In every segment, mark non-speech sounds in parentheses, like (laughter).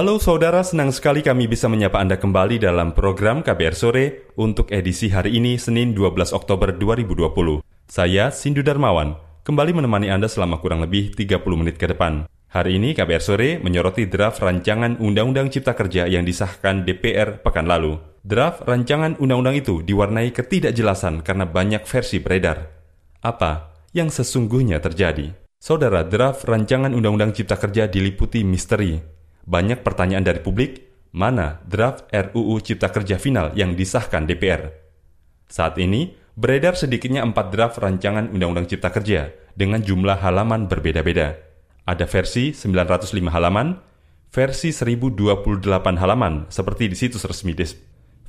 Halo saudara, senang sekali kami bisa menyapa Anda kembali dalam program KBR Sore untuk edisi hari ini Senin 12 Oktober 2020. Saya Sindu Darmawan, kembali menemani Anda selama kurang lebih 30 menit ke depan. Hari ini KBR Sore menyoroti draft rancangan Undang-Undang Cipta Kerja yang disahkan DPR pekan lalu. Draft rancangan undang-undang itu diwarnai ketidakjelasan karena banyak versi beredar. Apa yang sesungguhnya terjadi? Saudara, draft rancangan Undang-Undang Cipta Kerja diliputi misteri, banyak pertanyaan dari publik, mana draft RUU Cipta Kerja final yang disahkan DPR? Saat ini, beredar sedikitnya empat draft rancangan Undang-Undang Cipta Kerja dengan jumlah halaman berbeda-beda. Ada versi 905 halaman, versi 1028 halaman seperti di situs resmi DES,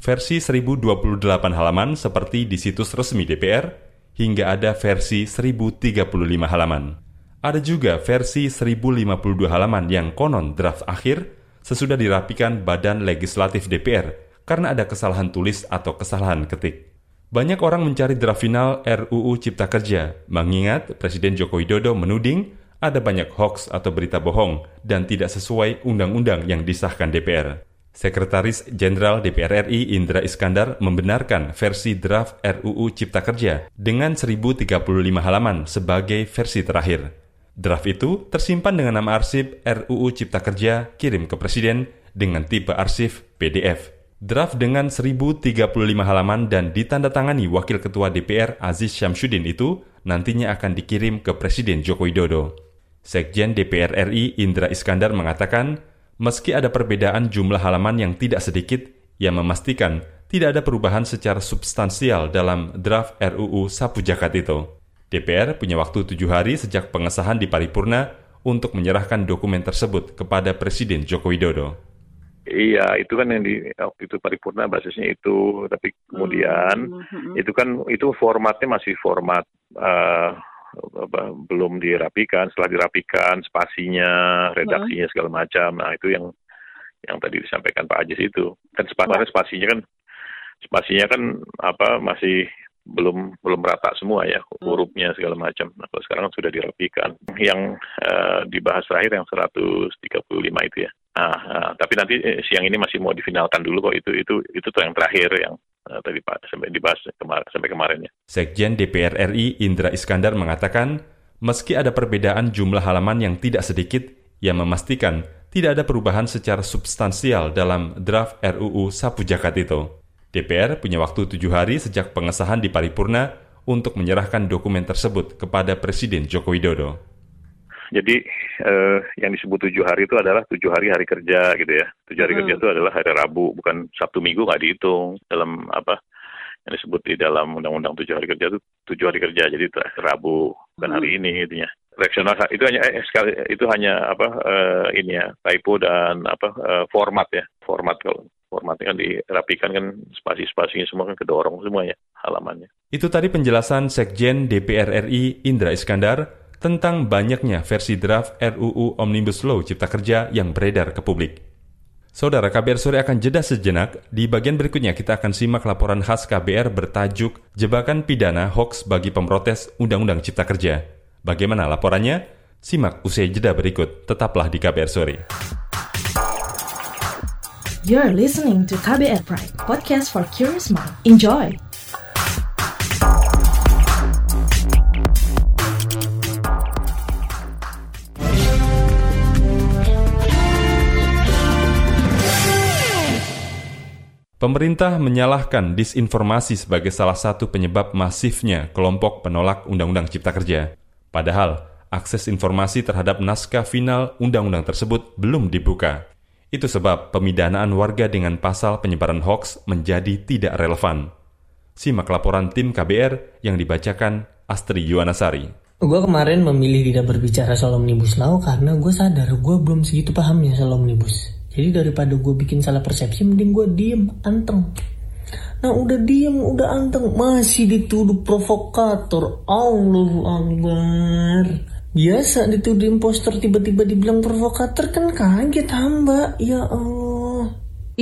versi 1028 halaman seperti di situs resmi DPR, hingga ada versi 1035 halaman. Ada juga versi 1052 halaman yang konon draft akhir sesudah dirapikan Badan Legislatif DPR karena ada kesalahan tulis atau kesalahan ketik. Banyak orang mencari draft final RUU Cipta Kerja, mengingat Presiden Joko Widodo menuding ada banyak hoax atau berita bohong dan tidak sesuai undang-undang yang disahkan DPR. Sekretaris Jenderal DPR RI Indra Iskandar membenarkan versi draft RUU Cipta Kerja dengan 1035 halaman sebagai versi terakhir. Draft itu tersimpan dengan nama arsip RUU Cipta Kerja kirim ke Presiden dengan tipe arsip PDF. Draft dengan 1035 halaman dan ditandatangani Wakil Ketua DPR Aziz Syamsuddin itu nantinya akan dikirim ke Presiden Joko Widodo. Sekjen DPR RI Indra Iskandar mengatakan, meski ada perbedaan jumlah halaman yang tidak sedikit, ia memastikan tidak ada perubahan secara substansial dalam draft RUU Sapu Jakat itu. DPR punya waktu tujuh hari sejak pengesahan di paripurna untuk menyerahkan dokumen tersebut kepada Presiden Joko Widodo. Iya, itu kan yang di waktu itu paripurna basisnya itu, tapi kemudian hmm. hmm, hmm. itu kan itu formatnya masih format uh, belum dirapikan. Setelah dirapikan, spasinya, redaksinya segala macam. Nah itu yang yang tadi disampaikan Pak Ajis itu kan spasinya spasinya kan spasinya kan apa masih belum belum rata semua ya hmm. hurufnya segala macam. Nah, kalau sekarang sudah dirapikan. Yang uh, dibahas terakhir yang 135 itu ya. Nah, uh, tapi nanti eh, siang ini masih mau difinalkan dulu kok itu itu itu tuh yang terakhir yang uh, tadi Pak sampai dibahas kemar sampai kemarin ya. Sekjen DPR RI Indra Iskandar mengatakan, meski ada perbedaan jumlah halaman yang tidak sedikit, ia memastikan tidak ada perubahan secara substansial dalam draft RUU Sapu Jakat itu. DPR punya waktu tujuh hari sejak pengesahan di paripurna untuk menyerahkan dokumen tersebut kepada Presiden Joko Widodo. Jadi eh, yang disebut tujuh hari itu adalah tujuh hari hari kerja gitu ya. Tujuh hari hmm. kerja itu adalah hari Rabu, bukan Sabtu Minggu nggak dihitung dalam apa yang disebut di dalam Undang-Undang tujuh hari kerja itu tujuh hari kerja. Jadi Rabu bukan hmm. hari ini intinya. Reksional itu hanya eh, sekali itu hanya apa eh, ini ya typo dan apa eh, format ya format kalau formatnya kan dirapikan kan spasi-spasinya semua kan kedorong semuanya halamannya. Itu tadi penjelasan Sekjen DPR RI Indra Iskandar tentang banyaknya versi draft RUU Omnibus Law Cipta Kerja yang beredar ke publik. Saudara KBR sore akan jeda sejenak. Di bagian berikutnya kita akan simak laporan khas KBR bertajuk Jebakan Pidana Hoax bagi Pemrotes Undang-Undang Cipta Kerja. Bagaimana laporannya? Simak usai jeda berikut. Tetaplah di KBR sore. You're listening to KBR Pride, podcast for curious mind. Enjoy! Pemerintah menyalahkan disinformasi sebagai salah satu penyebab masifnya kelompok penolak Undang-Undang Cipta Kerja. Padahal, akses informasi terhadap naskah final undang-undang tersebut belum dibuka. Itu sebab pemidanaan warga dengan pasal penyebaran hoax menjadi tidak relevan. Simak laporan tim KBR yang dibacakan Astri Yuwanasari. Gue kemarin memilih tidak berbicara soal Omnibus Law karena gue sadar gue belum segitu pahamnya soal Omnibus. Jadi daripada gue bikin salah persepsi, mending gue diem, anteng. Nah udah diem, udah anteng, masih dituduh provokator. Allahu Akbar. Biasa dituduh imposter tiba-tiba dibilang provokator kan kaget hamba. Ya Allah.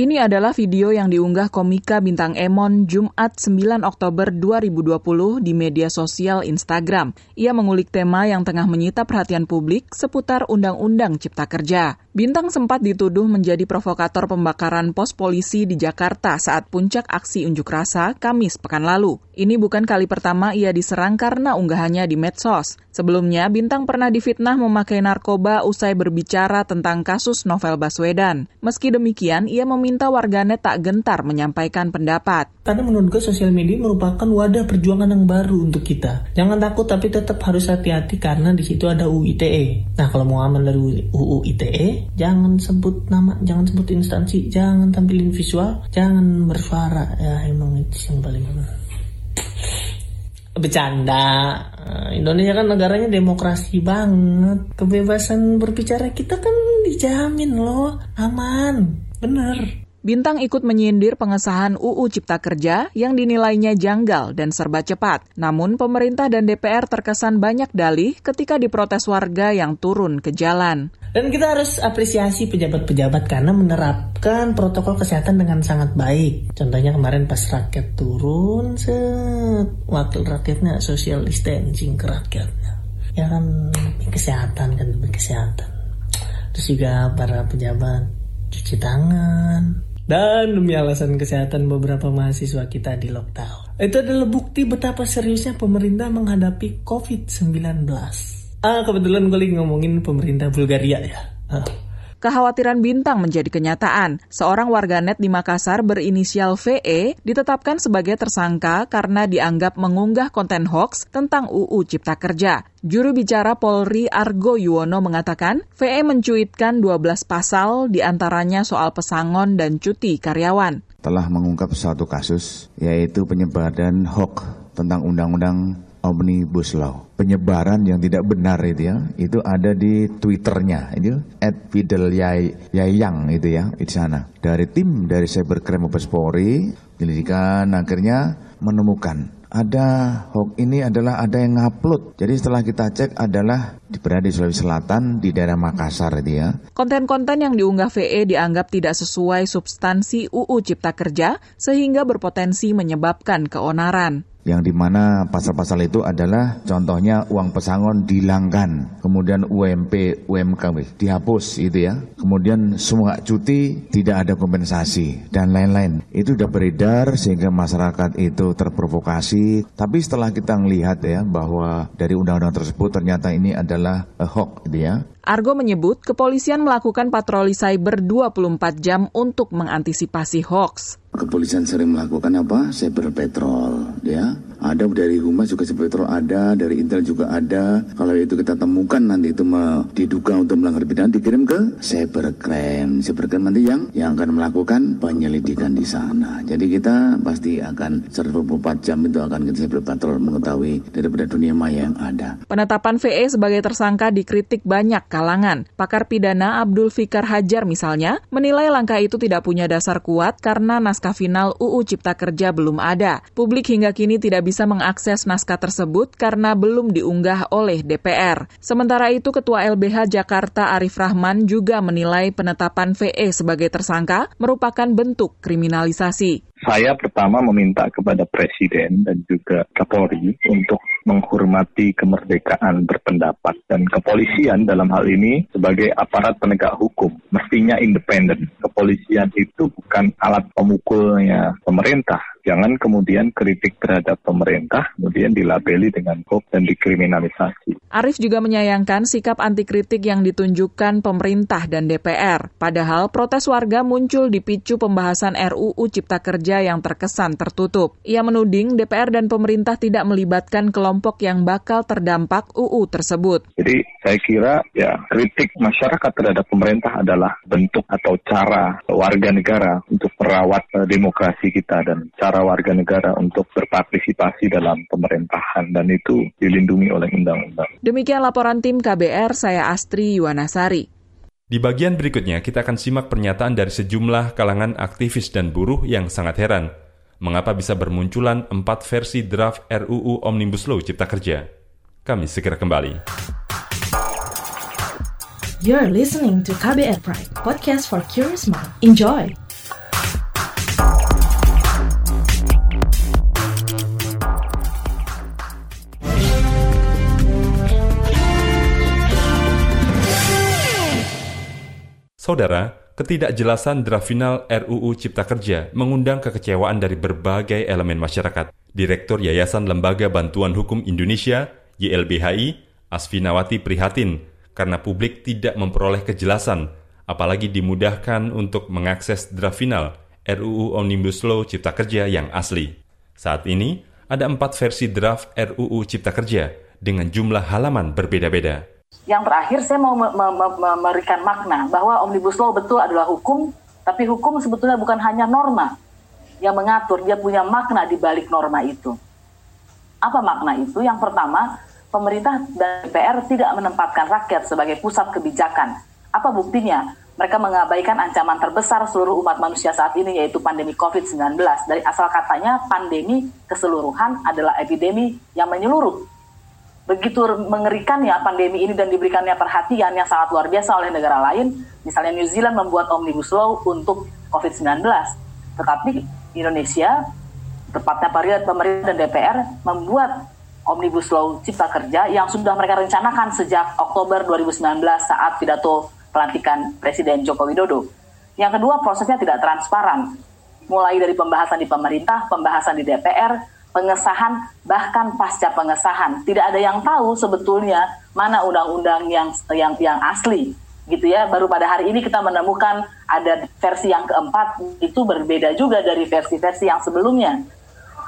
Ini adalah video yang diunggah komika bintang Emon Jumat 9 Oktober 2020 di media sosial Instagram. Ia mengulik tema yang tengah menyita perhatian publik seputar Undang-Undang Cipta Kerja. Bintang sempat dituduh menjadi provokator pembakaran pos polisi di Jakarta saat puncak aksi unjuk rasa Kamis pekan lalu. Ini bukan kali pertama ia diserang karena unggahannya di medsos. Sebelumnya, Bintang pernah difitnah memakai narkoba usai berbicara tentang kasus Novel Baswedan. Meski demikian, ia meminta warganet tak gentar menyampaikan pendapat. Karena menurut gue sosial media merupakan wadah perjuangan yang baru untuk kita. Jangan takut tapi tetap harus hati-hati karena di situ ada UU ITE. Nah, kalau mau aman dari UU ITE, jangan sebut nama, jangan sebut instansi, jangan tampilin visual, jangan bersuara. Ya emang itu yang paling bercanda. Eh, Indonesia kan negaranya demokrasi banget. Kebebasan berbicara kita kan dijamin loh, aman. Bener. Bintang ikut menyindir pengesahan UU Cipta Kerja yang dinilainya janggal dan serba cepat. Namun pemerintah dan DPR terkesan banyak dalih ketika diprotes warga yang turun ke jalan. Dan kita harus apresiasi pejabat-pejabat karena menerapkan protokol kesehatan dengan sangat baik. Contohnya kemarin pas rakyat turun, set, wakil rakyatnya social distancing ke rakyatnya. Ya kan kesehatan kan demi kesehatan. Terus juga para pejabat cuci tangan, dan demi alasan kesehatan beberapa mahasiswa kita di lockdown. Itu adalah bukti betapa seriusnya pemerintah menghadapi COVID-19. Ah, kebetulan gue lagi ngomongin pemerintah Bulgaria ya. Ah. Kekhawatiran Bintang menjadi kenyataan. Seorang warganet di Makassar berinisial VE ditetapkan sebagai tersangka karena dianggap mengunggah konten hoax tentang UU Cipta Kerja. Juru bicara Polri Argo Yuwono mengatakan, VE mencuitkan 12 pasal di antaranya soal pesangon dan cuti karyawan. Telah mengungkap satu kasus, yaitu penyebaran hoax tentang Undang-Undang Omnibus Law. Penyebaran yang tidak benar itu ya, itu ada di Twitternya, itu at Fidel Yayang itu ya, di sana. Dari tim dari Cybercrime Mabes Polri, penyelidikan akhirnya menemukan ada hoax ini adalah ada yang ngupload. Jadi setelah kita cek adalah berada di Sulawesi Selatan di daerah Makassar itu ya. Konten-konten yang diunggah VE dianggap tidak sesuai substansi UU Cipta Kerja sehingga berpotensi menyebabkan keonaran yang di mana pasal-pasal itu adalah contohnya uang pesangon dihilangkan, kemudian UMP, UMK dihapus itu ya, kemudian semua cuti tidak ada kompensasi dan lain-lain. Itu sudah beredar sehingga masyarakat itu terprovokasi. Tapi setelah kita melihat ya bahwa dari undang-undang tersebut ternyata ini adalah hoax gitu ya. Argo menyebut kepolisian melakukan patroli cyber 24 jam untuk mengantisipasi hoax. Kepolisian sering melakukan apa? Cyber patrol, ya. Ada dari Humas juga patrol ada, dari Intel juga ada. Kalau itu kita temukan nanti itu diduga untuk melanggar pidana dikirim ke cybercrime. Cybercrime nanti yang yang akan melakukan penyelidikan di sana. Jadi kita pasti akan 24 jam itu akan kita cyber patrol mengetahui daripada dunia maya yang ada. Penetapan VE sebagai tersangka dikritik banyak kalangan. Pakar pidana Abdul Fikar Hajar misalnya menilai langkah itu tidak punya dasar kuat karena naskah final UU Cipta Kerja belum ada. Publik hingga kini tidak bisa mengakses naskah tersebut karena belum diunggah oleh DPR. Sementara itu Ketua LBH Jakarta Arif Rahman juga menilai penetapan VE sebagai tersangka merupakan bentuk kriminalisasi. Saya pertama meminta kepada Presiden dan juga Kapolri untuk menghormati kemerdekaan berpendapat dan kepolisian dalam hal ini sebagai aparat penegak hukum mestinya independen. Kepolisian itu bukan alat pemukulnya pemerintah. Jangan kemudian kritik terhadap pemerintah kemudian dilabeli dengan hoax dan dikriminalisasi. Arif juga menyayangkan sikap anti kritik yang ditunjukkan pemerintah dan DPR. Padahal protes warga muncul dipicu pembahasan RUU Cipta Kerja yang terkesan tertutup. Ia menuding DPR dan pemerintah tidak melibatkan kelompok yang bakal terdampak UU tersebut. Jadi saya kira ya kritik masyarakat terhadap pemerintah adalah bentuk atau cara warga negara untuk merawat uh, demokrasi kita dan cara warga negara untuk berpartisipasi dalam pemerintahan dan itu dilindungi oleh undang-undang. Demikian laporan tim KBR, saya Astri Yuwanasari. Di bagian berikutnya, kita akan simak pernyataan dari sejumlah kalangan aktivis dan buruh yang sangat heran mengapa bisa bermunculan empat versi draft RUU Omnibus Law Cipta Kerja. Kami segera kembali. You're listening to KBR Pride, podcast for curious mind. Enjoy! Saudara, ketidakjelasan draft final RUU Cipta Kerja mengundang kekecewaan dari berbagai elemen masyarakat. Direktur Yayasan Lembaga Bantuan Hukum Indonesia, YLBHI, Asfinawati prihatin karena publik tidak memperoleh kejelasan, apalagi dimudahkan untuk mengakses draft final RUU Omnibus Law Cipta Kerja yang asli. Saat ini, ada empat versi draft RUU Cipta Kerja dengan jumlah halaman berbeda-beda. Yang terakhir saya mau memberikan makna bahwa Omnibus Law betul adalah hukum, tapi hukum sebetulnya bukan hanya norma yang mengatur, dia punya makna di balik norma itu. Apa makna itu? Yang pertama, pemerintah dan DPR tidak menempatkan rakyat sebagai pusat kebijakan. Apa buktinya? Mereka mengabaikan ancaman terbesar seluruh umat manusia saat ini yaitu pandemi COVID-19. Dari asal katanya pandemi keseluruhan adalah epidemi yang menyeluruh begitu mengerikannya pandemi ini dan diberikannya perhatian yang sangat luar biasa oleh negara lain, misalnya New Zealand membuat omnibus law untuk COVID-19, tetapi Indonesia, tepatnya pemerintah dan DPR membuat omnibus law cipta kerja yang sudah mereka rencanakan sejak Oktober 2019 saat pidato pelantikan Presiden Joko Widodo. Yang kedua, prosesnya tidak transparan, mulai dari pembahasan di pemerintah, pembahasan di DPR, pengesahan bahkan pasca pengesahan tidak ada yang tahu sebetulnya mana undang-undang yang yang yang asli gitu ya baru pada hari ini kita menemukan ada versi yang keempat itu berbeda juga dari versi-versi yang sebelumnya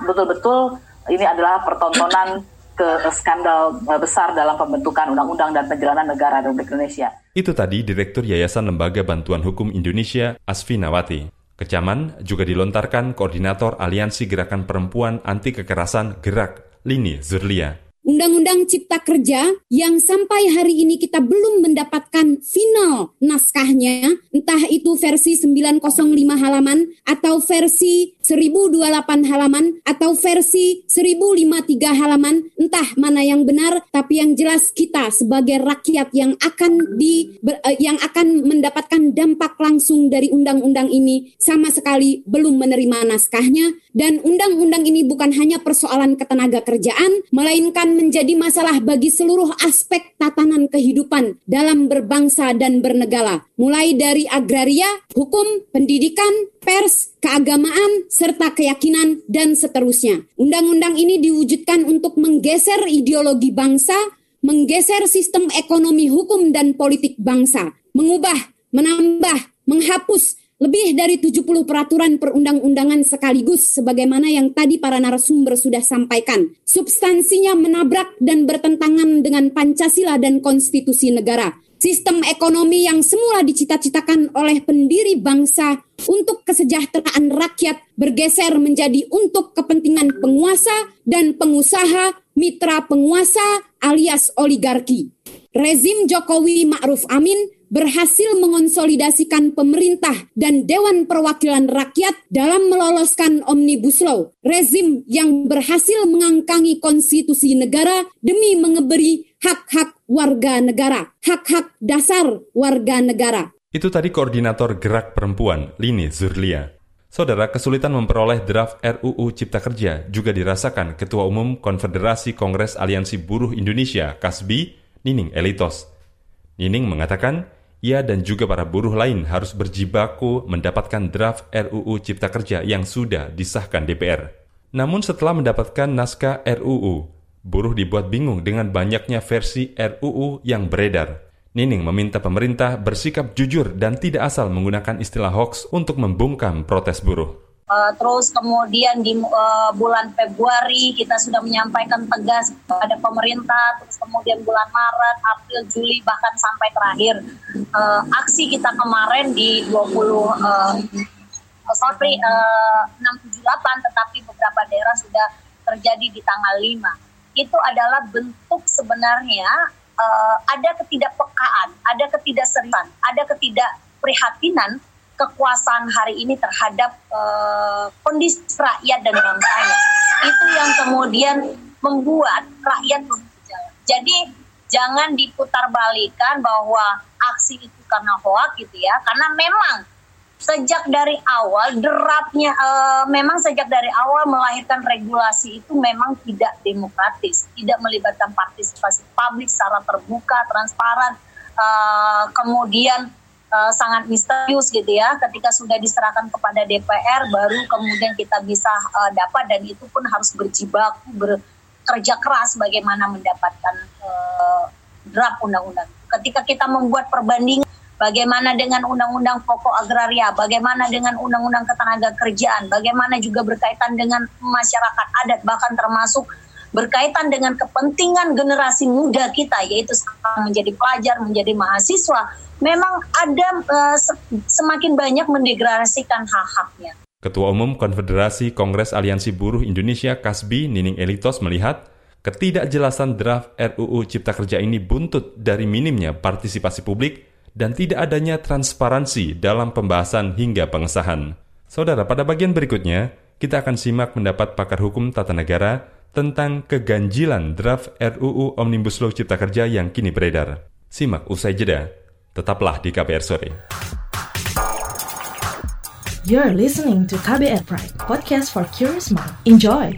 betul-betul ini adalah pertontonan ke skandal besar dalam pembentukan undang-undang dan penjalanan negara Republik Indonesia. Itu tadi Direktur Yayasan Lembaga Bantuan Hukum Indonesia, Asfi Nawati. Kecaman juga dilontarkan Koordinator Aliansi Gerakan Perempuan Anti Kekerasan Gerak, Lini Zurlia. Undang-Undang Cipta Kerja yang sampai hari ini kita belum mendapatkan final naskahnya, entah itu versi 905 halaman atau versi 1028 halaman atau versi 1053 halaman, entah mana yang benar, tapi yang jelas kita sebagai rakyat yang akan di eh, yang akan mendapatkan dampak langsung dari undang-undang ini sama sekali belum menerima naskahnya dan undang-undang ini bukan hanya persoalan ketenaga kerjaan, melainkan menjadi masalah bagi seluruh aspek tatanan kehidupan dalam berbangsa dan bernegara, mulai dari agraria, hukum, pendidikan, pers, keagamaan, serta keyakinan, dan seterusnya. Undang-undang ini diwujudkan untuk menggeser ideologi bangsa, menggeser sistem ekonomi hukum dan politik bangsa, mengubah, menambah, menghapus, lebih dari 70 peraturan perundang-undangan sekaligus sebagaimana yang tadi para narasumber sudah sampaikan. Substansinya menabrak dan bertentangan dengan Pancasila dan konstitusi negara. Sistem ekonomi yang semula dicita-citakan oleh pendiri bangsa untuk kesejahteraan rakyat bergeser menjadi untuk kepentingan penguasa dan pengusaha mitra penguasa alias oligarki. Rezim Jokowi Ma'ruf Amin berhasil mengonsolidasikan pemerintah dan Dewan Perwakilan Rakyat dalam meloloskan Omnibus Law, rezim yang berhasil mengangkangi konstitusi negara demi mengeberi hak-hak warga negara, hak-hak dasar warga negara. Itu tadi Koordinator Gerak Perempuan, Lini Zurlia. Saudara, kesulitan memperoleh draft RUU Cipta Kerja juga dirasakan Ketua Umum Konfederasi Kongres Aliansi Buruh Indonesia, KASBI, Nining Elitos. Nining mengatakan, ia dan juga para buruh lain harus berjibaku mendapatkan draft RUU Cipta Kerja yang sudah disahkan DPR. Namun setelah mendapatkan naskah RUU, buruh dibuat bingung dengan banyaknya versi RUU yang beredar. Nining meminta pemerintah bersikap jujur dan tidak asal menggunakan istilah hoax untuk membungkam protes buruh. Uh, terus kemudian di uh, bulan Februari kita sudah menyampaikan tegas kepada pemerintah, terus kemudian bulan Maret, April, Juli bahkan sampai terakhir uh, aksi kita kemarin di 20 uh, sorry uh, 678 tetapi beberapa daerah sudah terjadi di tanggal 5. Itu adalah bentuk sebenarnya uh, ada ketidakpekaan, ada ketidakseriusan, ada ketidakprihatinan kekuasaan hari ini terhadap uh, kondisi rakyat dan bangsanya. Itu yang kemudian membuat rakyat berjalan. Jadi jangan diputar balikan bahwa aksi itu karena hoak gitu ya, karena memang sejak dari awal derapnya uh, memang sejak dari awal melahirkan regulasi itu memang tidak demokratis, tidak melibatkan partisipasi publik secara terbuka, transparan, uh, kemudian uh, sangat misterius gitu ya. Ketika sudah diserahkan kepada DPR, baru kemudian kita bisa uh, dapat dan itu pun harus berjibaku, bekerja keras bagaimana mendapatkan uh, draft undang-undang. Ketika kita membuat perbandingan bagaimana dengan undang-undang pokok agraria, bagaimana dengan undang-undang ketenaga kerjaan, bagaimana juga berkaitan dengan masyarakat adat, bahkan termasuk berkaitan dengan kepentingan generasi muda kita, yaitu menjadi pelajar, menjadi mahasiswa, memang ada uh, semakin banyak mendegradasikan hak-haknya. Ketua Umum Konfederasi Kongres Aliansi Buruh Indonesia Kasbi Nining Elitos melihat ketidakjelasan draft RUU Cipta Kerja ini buntut dari minimnya partisipasi publik dan tidak adanya transparansi dalam pembahasan hingga pengesahan. Saudara, pada bagian berikutnya, kita akan simak pendapat pakar hukum tata negara tentang keganjilan draft RUU Omnibus Law Cipta Kerja yang kini beredar. Simak usai jeda. Tetaplah di KPR Sore. You're listening to KBR Pride, podcast for curious mind. Enjoy!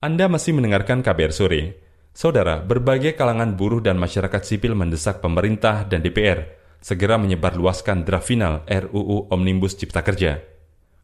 Anda masih mendengarkan KBR Sore. Saudara, berbagai kalangan buruh dan masyarakat sipil mendesak pemerintah dan DPR segera menyebarluaskan draft final RUU Omnibus Cipta Kerja.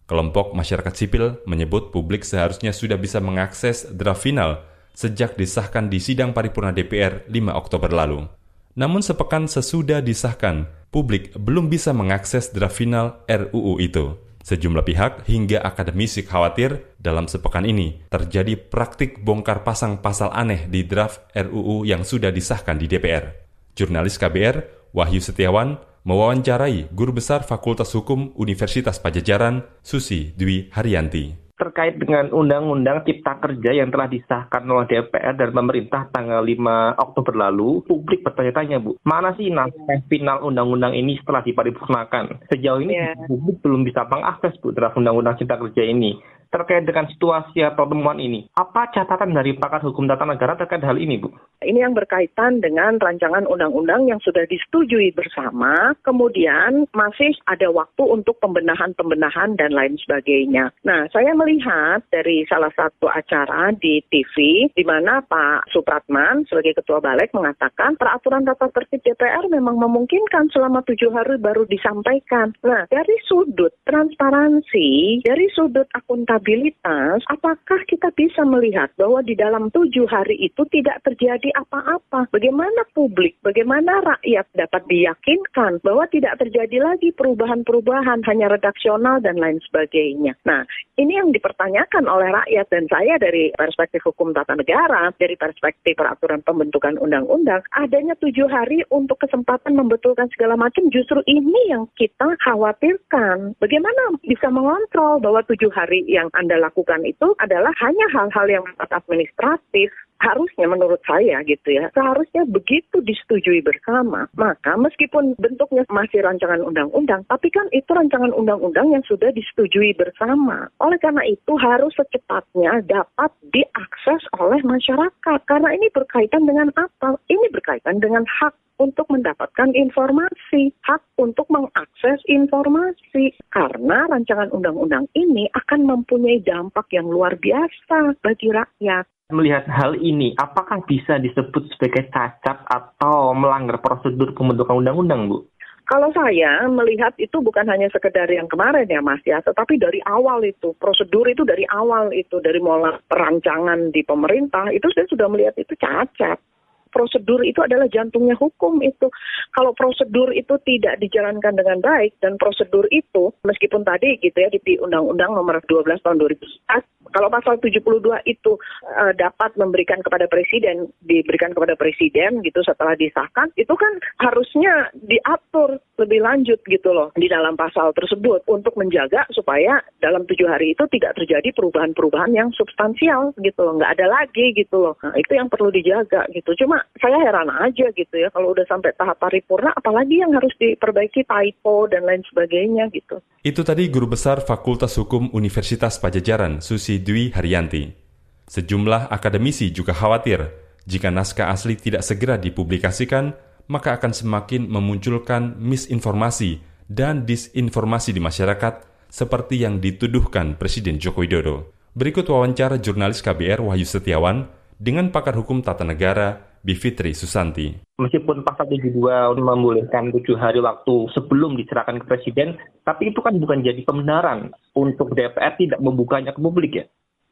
Kelompok masyarakat sipil menyebut publik seharusnya sudah bisa mengakses draft final sejak disahkan di sidang paripurna DPR 5 Oktober lalu. Namun sepekan sesudah disahkan, publik belum bisa mengakses draft final RUU itu. Sejumlah pihak hingga akademisi khawatir dalam sepekan ini terjadi praktik bongkar pasang pasal aneh di draft RUU yang sudah disahkan di DPR. Jurnalis KBR, Wahyu Setiawan, mewawancarai Guru Besar Fakultas Hukum Universitas Pajajaran, Susi Dwi Haryanti terkait dengan Undang-Undang Cipta Kerja yang telah disahkan oleh DPR dan pemerintah tanggal 5 Oktober lalu, publik bertanya-tanya, Bu, mana sih naskah final Undang-Undang ini setelah diparipurnakan? Sejauh ini yeah. publik belum bisa mengakses, Bu, draft Undang-Undang Cipta Kerja ini terkait dengan situasi atau temuan ini. Apa catatan dari pakar hukum tata negara terkait hal ini, Bu? Ini yang berkaitan dengan rancangan undang-undang yang sudah disetujui bersama, kemudian masih ada waktu untuk pembenahan-pembenahan dan lain sebagainya. Nah, saya melihat dari salah satu acara di TV, di mana Pak Supratman sebagai Ketua Balik mengatakan peraturan tata tertib DPR memang memungkinkan selama tujuh hari baru disampaikan. Nah, dari sudut transparansi, dari sudut akuntabilitas, apakah kita bisa melihat bahwa di dalam tujuh hari itu tidak terjadi apa-apa? Bagaimana publik, bagaimana rakyat dapat diyakinkan bahwa tidak terjadi lagi perubahan-perubahan hanya redaksional dan lain sebagainya. Nah, ini yang dipertanyakan oleh rakyat dan saya dari perspektif hukum tata negara, dari perspektif peraturan pembentukan undang-undang, adanya tujuh hari untuk kesempatan membetulkan segala macam justru ini yang kita khawatirkan. Bagaimana bisa mengontrol bahwa tujuh hari yang anda lakukan itu adalah hanya hal-hal yang administratif harusnya menurut saya gitu ya seharusnya begitu disetujui bersama maka meskipun bentuknya masih rancangan undang-undang tapi kan itu rancangan undang-undang yang sudah disetujui bersama. Oleh karena itu harus secepatnya dapat diakses oleh masyarakat. Karena ini berkaitan dengan apa? Ini berkaitan dengan hak untuk mendapatkan informasi, hak untuk mengakses informasi. Karena rancangan undang-undang ini akan mempunyai dampak yang luar biasa bagi rakyat. Melihat hal ini, apakah bisa disebut sebagai cacat atau melanggar prosedur pembentukan undang-undang, Bu? Kalau saya melihat itu bukan hanya sekedar yang kemarin ya Mas ya, tetapi dari awal itu, prosedur itu dari awal itu, dari mulai perancangan di pemerintah, itu saya sudah melihat itu cacat prosedur itu adalah jantungnya hukum itu. Kalau prosedur itu tidak dijalankan dengan baik dan prosedur itu meskipun tadi gitu ya di Undang-Undang Nomor 12 Tahun 2004 kalau pasal 72 itu uh, dapat memberikan kepada presiden, diberikan kepada presiden gitu setelah disahkan, itu kan harusnya diatur lebih lanjut gitu loh di dalam pasal tersebut untuk menjaga supaya dalam tujuh hari itu tidak terjadi perubahan-perubahan yang substansial gitu loh, nggak ada lagi gitu loh. Nah, itu yang perlu dijaga gitu. Cuma saya heran aja gitu ya kalau udah sampai tahap paripurna, apalagi yang harus diperbaiki typo dan lain sebagainya gitu. Itu tadi Guru Besar Fakultas Hukum Universitas Pajajaran, Susi Dwi Haryanti. Sejumlah akademisi juga khawatir jika naskah asli tidak segera dipublikasikan, maka akan semakin memunculkan misinformasi dan disinformasi di masyarakat seperti yang dituduhkan Presiden Joko Widodo. Berikut wawancara jurnalis KBR Wahyu Setiawan dengan pakar hukum tata negara Bivitri Susanti. Meskipun pasal 72 membolehkan tujuh hari waktu sebelum diserahkan ke Presiden, tapi itu kan bukan jadi pembenaran untuk DPR tidak membukanya ke publik ya?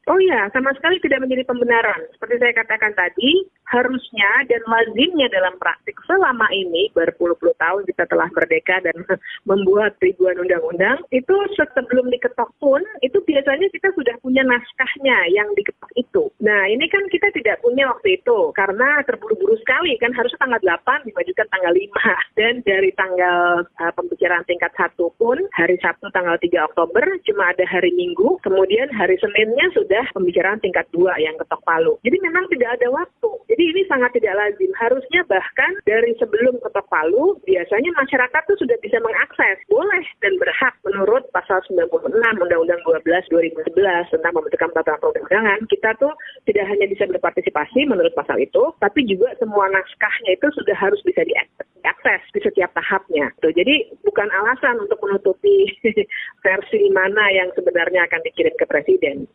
Oh iya, sama sekali tidak menjadi pembenaran. Seperti saya katakan tadi, harusnya dan lazimnya dalam praktik selama ini berpuluh-puluh tahun kita telah merdeka dan (laughs) membuat ribuan undang-undang, itu sebelum diketok pun, itu biasanya kita sudah punya naskahnya yang diketok itu. Nah, ini kan kita tidak punya waktu itu, karena terburu-buru sekali, kan harusnya tanggal 8 dimajukan tanggal 5. (laughs) Dan dari tanggal uh, pembicaraan tingkat 1 pun, hari Sabtu tanggal 3 Oktober, cuma ada hari Minggu, kemudian hari Seninnya sudah sudah pembicaraan tingkat dua yang ketok palu. Jadi memang tidak ada waktu. Jadi ini sangat tidak lazim. Harusnya bahkan dari sebelum ketok palu, biasanya masyarakat tuh sudah bisa mengakses, boleh dan berhak menurut pasal 96 Undang-Undang 12 2011 tentang pembentukan peraturan perundangan. Kita tuh tidak hanya bisa berpartisipasi menurut pasal itu, tapi juga semua naskahnya itu sudah harus bisa diakses di setiap tahapnya. Tuh, jadi bukan alasan untuk menutupi (laughs) versi mana yang sebenarnya akan dikirim ke presiden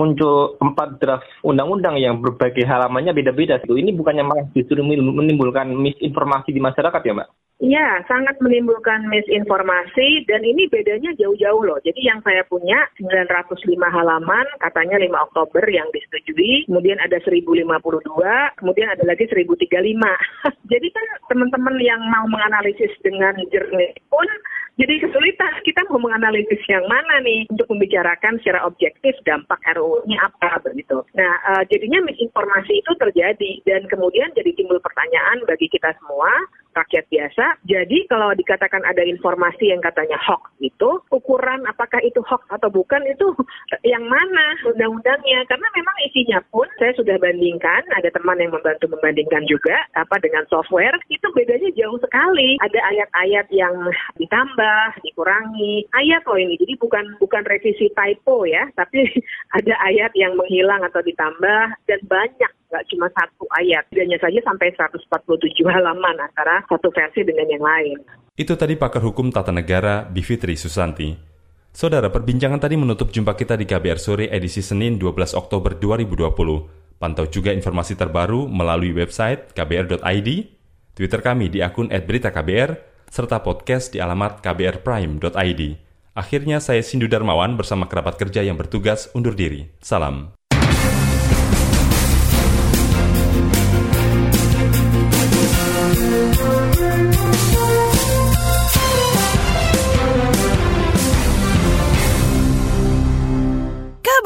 muncul empat draft undang-undang yang berbagai halamannya beda-beda. Ini bukannya malah justru menimbulkan misinformasi di masyarakat ya, Mbak? Iya, sangat menimbulkan misinformasi dan ini bedanya jauh-jauh loh. Jadi yang saya punya 905 halaman, katanya 5 Oktober yang disetujui, kemudian ada 1052, kemudian ada lagi 1035. (laughs) Jadi kan teman-teman yang mau menganalisis dengan jernih pun jadi kesulitan kita mau menganalisis yang mana nih untuk membicarakan secara objektif dampak RUU-nya apa begitu. Nah, uh, jadinya misinformasi itu terjadi dan kemudian jadi timbul pertanyaan bagi kita semua rakyat biasa. Jadi kalau dikatakan ada informasi yang katanya hoax itu, ukuran apakah itu hoax atau bukan itu yang mana undang-undangnya? Karena memang isinya pun saya sudah bandingkan, ada teman yang membantu membandingkan juga apa dengan software, itu bedanya jauh sekali. Ada ayat-ayat yang ditambah, dikurangi. Ayat loh ini. Jadi bukan bukan revisi typo ya, tapi (laughs) ada ayat yang menghilang atau ditambah dan banyak nggak cuma satu ayat. Hanya saja sampai 147 halaman antara satu versi dengan yang lain. Itu tadi pakar hukum tata negara Bivitri Susanti. Saudara, perbincangan tadi menutup jumpa kita di KBR Sore edisi Senin 12 Oktober 2020. Pantau juga informasi terbaru melalui website kbr.id, Twitter kami di akun @beritaKBR, serta podcast di alamat kbrprime.id. Akhirnya saya Sindu Darmawan bersama kerabat kerja yang bertugas undur diri. Salam.